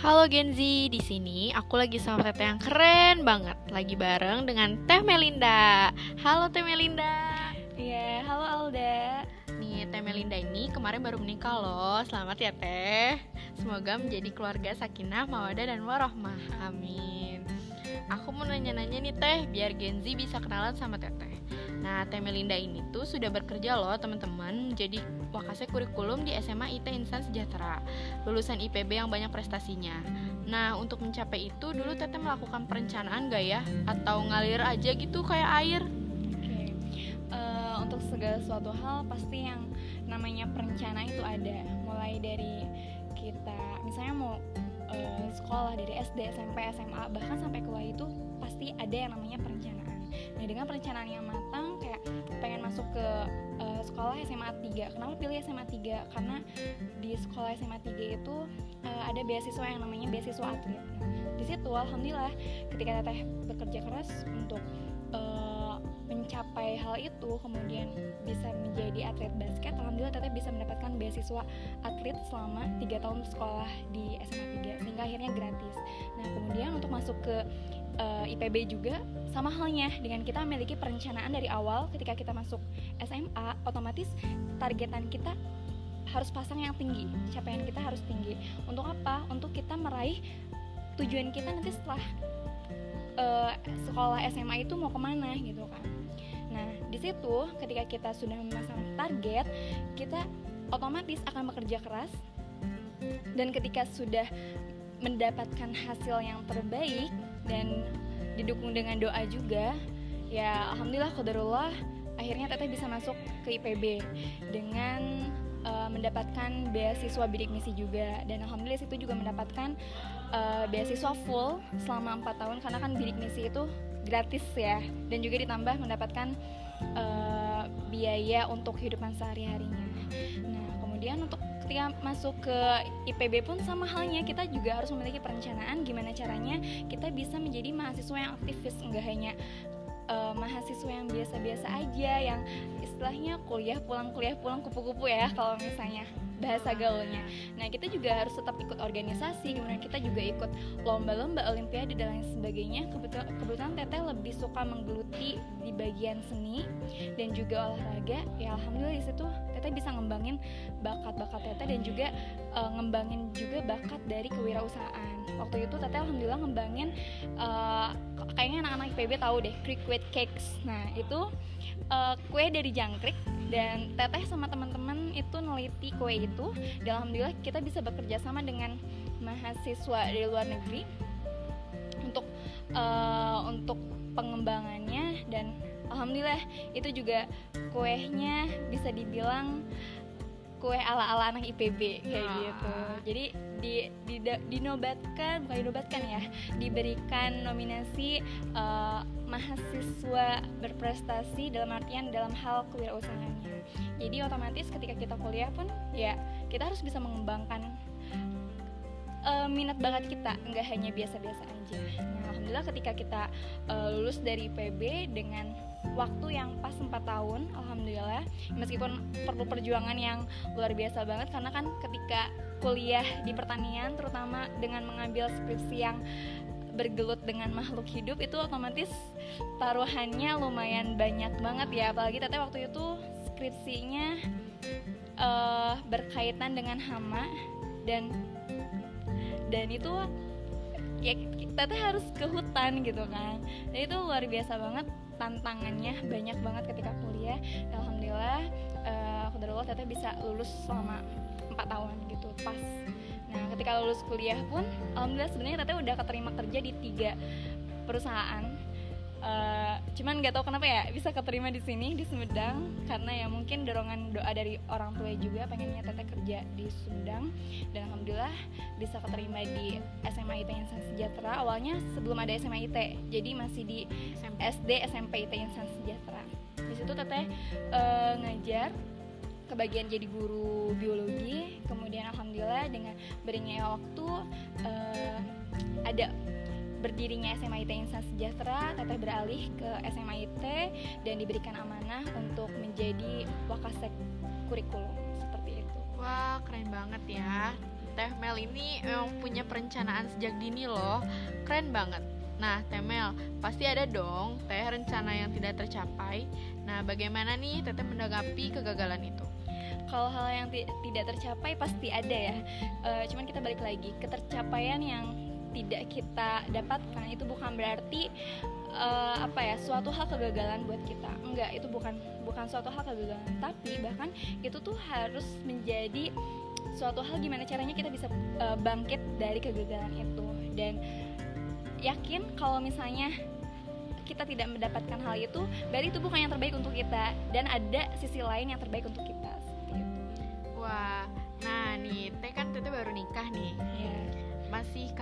Halo Gen Z, di sini aku lagi sama Teteh yang keren banget, lagi bareng dengan Teh Melinda. Halo Teh Melinda. Iya, halo Alda. Nih, Teh Melinda ini kemarin baru menikah loh. Selamat ya Teh. Semoga menjadi keluarga sakinah, mawadah dan warohmah. Amin. Aku mau nanya-nanya nih Teh, biar Gen Z bisa kenalan sama Teteh. Nah, Teh Melinda ini tuh sudah bekerja loh teman-teman Jadi wakasnya kurikulum di SMA IT Insan Sejahtera Lulusan IPB yang banyak prestasinya Nah, untuk mencapai itu dulu Teteh melakukan perencanaan gak ya? Atau ngalir aja gitu kayak air? Oke, uh, untuk segala suatu hal pasti yang namanya perencanaan itu ada Mulai dari kita, misalnya mau uh, sekolah dari SD, SMP, SMA, bahkan sampai kuliah itu pasti ada yang namanya perencanaan Nah dengan perencanaan yang matang kayak pengen masuk ke uh, sekolah SMA 3 Kenapa pilih SMA 3? Karena di sekolah SMA 3 itu uh, ada beasiswa yang namanya beasiswa atlet. Di situ alhamdulillah ketika teteh bekerja keras untuk uh, mencapai hal itu kemudian bisa menjadi atlet basket alhamdulillah teteh bisa mendapatkan beasiswa atlet selama tiga tahun sekolah di SMA 3 sehingga akhirnya gratis. Nah kemudian untuk masuk ke uh, eh, IPB juga sama halnya dengan kita memiliki perencanaan dari awal ketika kita masuk SMA otomatis targetan kita harus pasang yang tinggi capaian kita harus tinggi. Untuk apa? Untuk kita meraih tujuan kita nanti setelah uh, sekolah SMA itu mau ke mana gitu kan. Nah di situ ketika kita sudah memasang target kita otomatis akan bekerja keras. Dan ketika sudah mendapatkan hasil yang terbaik dan didukung dengan doa juga ya alhamdulillah qadarullah akhirnya teteh bisa masuk ke IPB dengan uh, mendapatkan beasiswa bidik misi juga dan alhamdulillah situ juga mendapatkan uh, beasiswa full selama 4 tahun karena kan bidik misi itu gratis ya dan juga ditambah mendapatkan uh, biaya untuk kehidupan sehari-harinya. Nah, kemudian untuk ketika masuk ke IPB pun sama halnya kita juga harus memiliki perencanaan gimana caranya kita bisa menjadi mahasiswa yang aktivis enggak hanya uh, mahasiswa yang biasa-biasa aja yang istilahnya kuliah pulang kuliah pulang kupu-kupu ya kalau misalnya bahasa gaulnya. Nah kita juga harus tetap ikut organisasi, kemudian kita juga ikut lomba-lomba, olimpiade dan lain sebagainya. Kebetulan, kebetulan Teteh lebih suka menggeluti di bagian seni dan juga olahraga. Ya alhamdulillah di situ Teteh bisa ngembangin bakat-bakat Teteh dan juga uh, ngembangin juga bakat dari kewirausahaan. Waktu itu Teteh alhamdulillah ngembangin uh, kayaknya anak-anak IPB tahu deh Creek Cakes. Nah itu uh, kue dari jangkrik dan teteh sama teman-teman itu neliti kue itu dan alhamdulillah kita bisa bekerja sama dengan mahasiswa dari luar negeri untuk uh, untuk pengembangannya dan alhamdulillah itu juga kuehnya bisa dibilang kue ala-ala anak IPB kayak ah. gitu. Jadi di, di dinobatkan bukan dinobatkan ya, diberikan nominasi uh, mahasiswa berprestasi dalam artian dalam hal kewirausahaannya. Jadi otomatis ketika kita kuliah pun ya kita harus bisa mengembangkan uh, minat bakat kita, nggak hanya biasa-biasa aja. Nah, alhamdulillah ketika kita uh, lulus dari IPB dengan waktu yang pas 4 tahun alhamdulillah. Meskipun perlu perjuangan yang luar biasa banget karena kan ketika kuliah di pertanian terutama dengan mengambil skripsi yang bergelut dengan makhluk hidup itu otomatis taruhannya lumayan banyak banget ya. Apalagi teteh waktu itu skripsinya uh, berkaitan dengan hama dan dan itu ya teteh harus ke hutan gitu kan. Dan itu luar biasa banget tantangannya. Banyak banget ketika kuliah. Alhamdulillah uh, teteh bisa lulus selama empat tahun gitu pas. Nah ketika lulus kuliah pun alhamdulillah sebenarnya teteh udah keterima kerja di tiga perusahaan uh, cuman nggak tahu kenapa ya bisa keterima di sini di Sumedang. Karena ya mungkin dorongan doa dari orang tua juga pengennya teteh kerja di Sumedang. Dan alhamdulillah bisa keterima di SMA IT Insan Sejahtera. Awalnya sebelum ada SMA IT jadi masih di SD SMP IT Insan Sejahtera. Di situ teteh uh, ngajar kebagian jadi guru biologi. Kemudian alhamdulillah dengan berinya waktu uh, ada berdirinya SMA IT Insan Sejahtera, Teteh beralih ke SMA IT dan diberikan amanah untuk menjadi wakasek kurikulum seperti itu. Wah, keren banget ya. Teh Mel ini emang punya perencanaan sejak dini loh. Keren banget. Nah, Teh Mel, pasti ada dong Teh rencana yang tidak tercapai. Nah, bagaimana nih Teteh menanggapi kegagalan itu? Kalau hal yang tidak tercapai pasti ada ya. E, cuman kita balik lagi, ketercapaian yang tidak kita dapatkan itu bukan berarti uh, apa ya suatu hal kegagalan buat kita. Enggak itu bukan bukan suatu hal kegagalan. Tapi bahkan itu tuh harus menjadi suatu hal gimana caranya kita bisa uh, bangkit dari kegagalan itu. Dan yakin kalau misalnya kita tidak mendapatkan hal itu berarti itu bukan yang terbaik untuk kita. Dan ada sisi lain yang terbaik untuk kita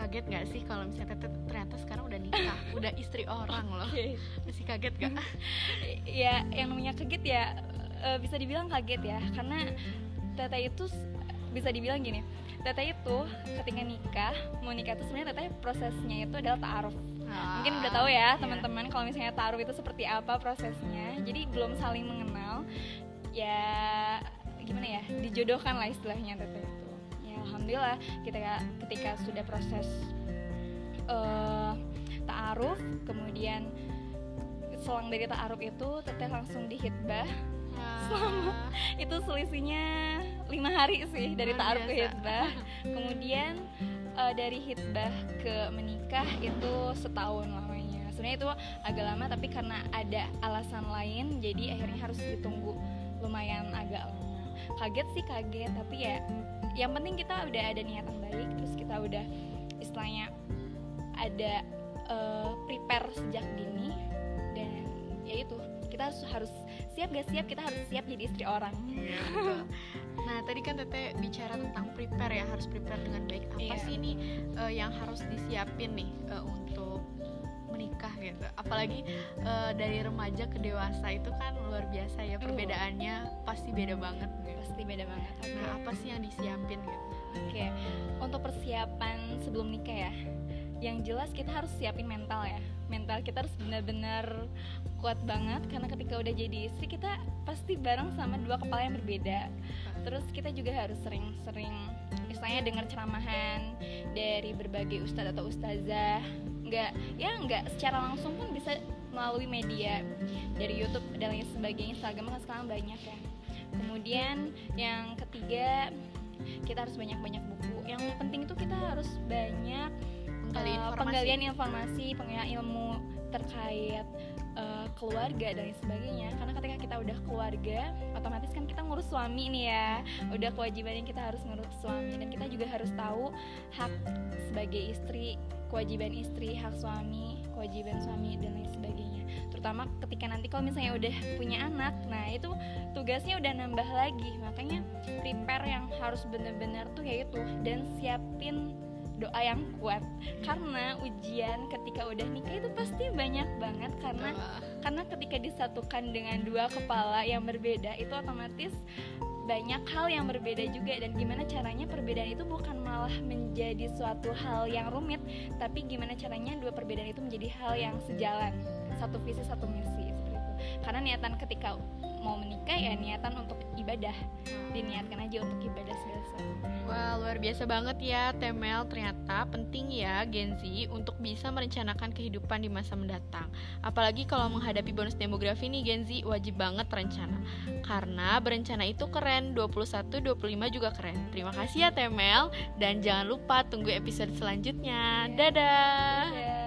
kaget gak sih kalau misalnya Tete ternyata sekarang udah nikah, udah istri orang loh. Okay. Masih kaget gak? ya, yang namanya kaget ya uh, bisa dibilang kaget ya, karena Tete itu bisa dibilang gini. Tete itu ketika nikah, mau nikah itu sebenarnya Tete prosesnya itu adalah taaruf. Ah, Mungkin udah tahu ya iya. teman-teman kalau misalnya taaruf itu seperti apa prosesnya. Jadi belum saling mengenal, ya gimana ya, dijodohkan lah istilahnya Tete itu alhamdulillah kita ketika sudah proses uh, taaruf kemudian selang dari taaruf itu teteh langsung dihitbah. Ah. selama itu selisihnya lima hari sih dari taaruf ke hitbah. Kemudian uh, dari hitbah ke menikah itu setahun lamanya. Sebenarnya itu agak lama tapi karena ada alasan lain jadi akhirnya harus ditunggu lumayan agak lama. Kaget sih kaget tapi ya yang penting kita udah ada niatan baik terus kita udah istilahnya ada uh, prepare sejak dini. Dan ya itu kita harus harus siap gak siap kita harus siap jadi istri orang. Ya, nah tadi kan teteh bicara tentang prepare ya harus prepare dengan baik. Apa yeah. sih ini uh, yang harus disiapin nih uh, untuk apalagi uh, dari remaja ke dewasa itu kan luar biasa ya perbedaannya pasti beda banget pasti beda banget. Okay. nah apa sih yang disiapin gitu? Oke okay. untuk persiapan sebelum nikah ya yang jelas kita harus siapin mental ya. Mental kita harus benar-benar kuat banget karena ketika udah jadi istri kita pasti bareng sama dua kepala yang berbeda. Terus kita juga harus sering-sering misalnya dengar ceramahan dari berbagai ustadz atau ustazah nggak ya nggak secara langsung pun bisa melalui media dari YouTube dan lain sebagainya. Instagram kan sekarang banyak ya. Kemudian yang ketiga kita harus banyak-banyak buku. Yang penting itu kita harus banyak penggalian uh, informasi. penggalian informasi penggalian ilmu terkait uh, keluarga dan sebagainya. Karena ketika kita udah keluarga otomatis kan kita ngurus suami nih ya. Udah kewajiban yang kita harus ngurus suami. Dan kita juga harus tahu hak sebagai istri kewajiban istri hak suami kewajiban suami dan lain sebagainya. Terutama ketika nanti kalau misalnya udah punya anak nah itu tugasnya udah nambah lagi. Makanya prepare yang harus bener-bener tuh yaitu dan siapin doa yang kuat. Karena ujian ketika udah nikah itu pasti banyak banget karena uh. karena ketika disatukan dengan dua kepala yang berbeda itu otomatis banyak hal yang berbeda juga. Dan gimana caranya perbedaan itu bukan malah menjadi suatu hal yang rumit tapi gimana caranya dua perbedaan itu menjadi hal yang sejalan. Satu visi satu misi karena niatan ketika mau menikah ya niatan untuk ibadah. Diniatkan aja untuk ibadah segala Wah luar biasa banget ya Temel. Ternyata penting ya Gen Z untuk bisa merencanakan kehidupan di masa mendatang. Apalagi kalau menghadapi bonus demografi nih Gen Z wajib banget rencana. Karena berencana itu keren 21 25 juga keren. Terima kasih ya Temel. Dan jangan lupa tunggu episode selanjutnya. Dadah, dadah.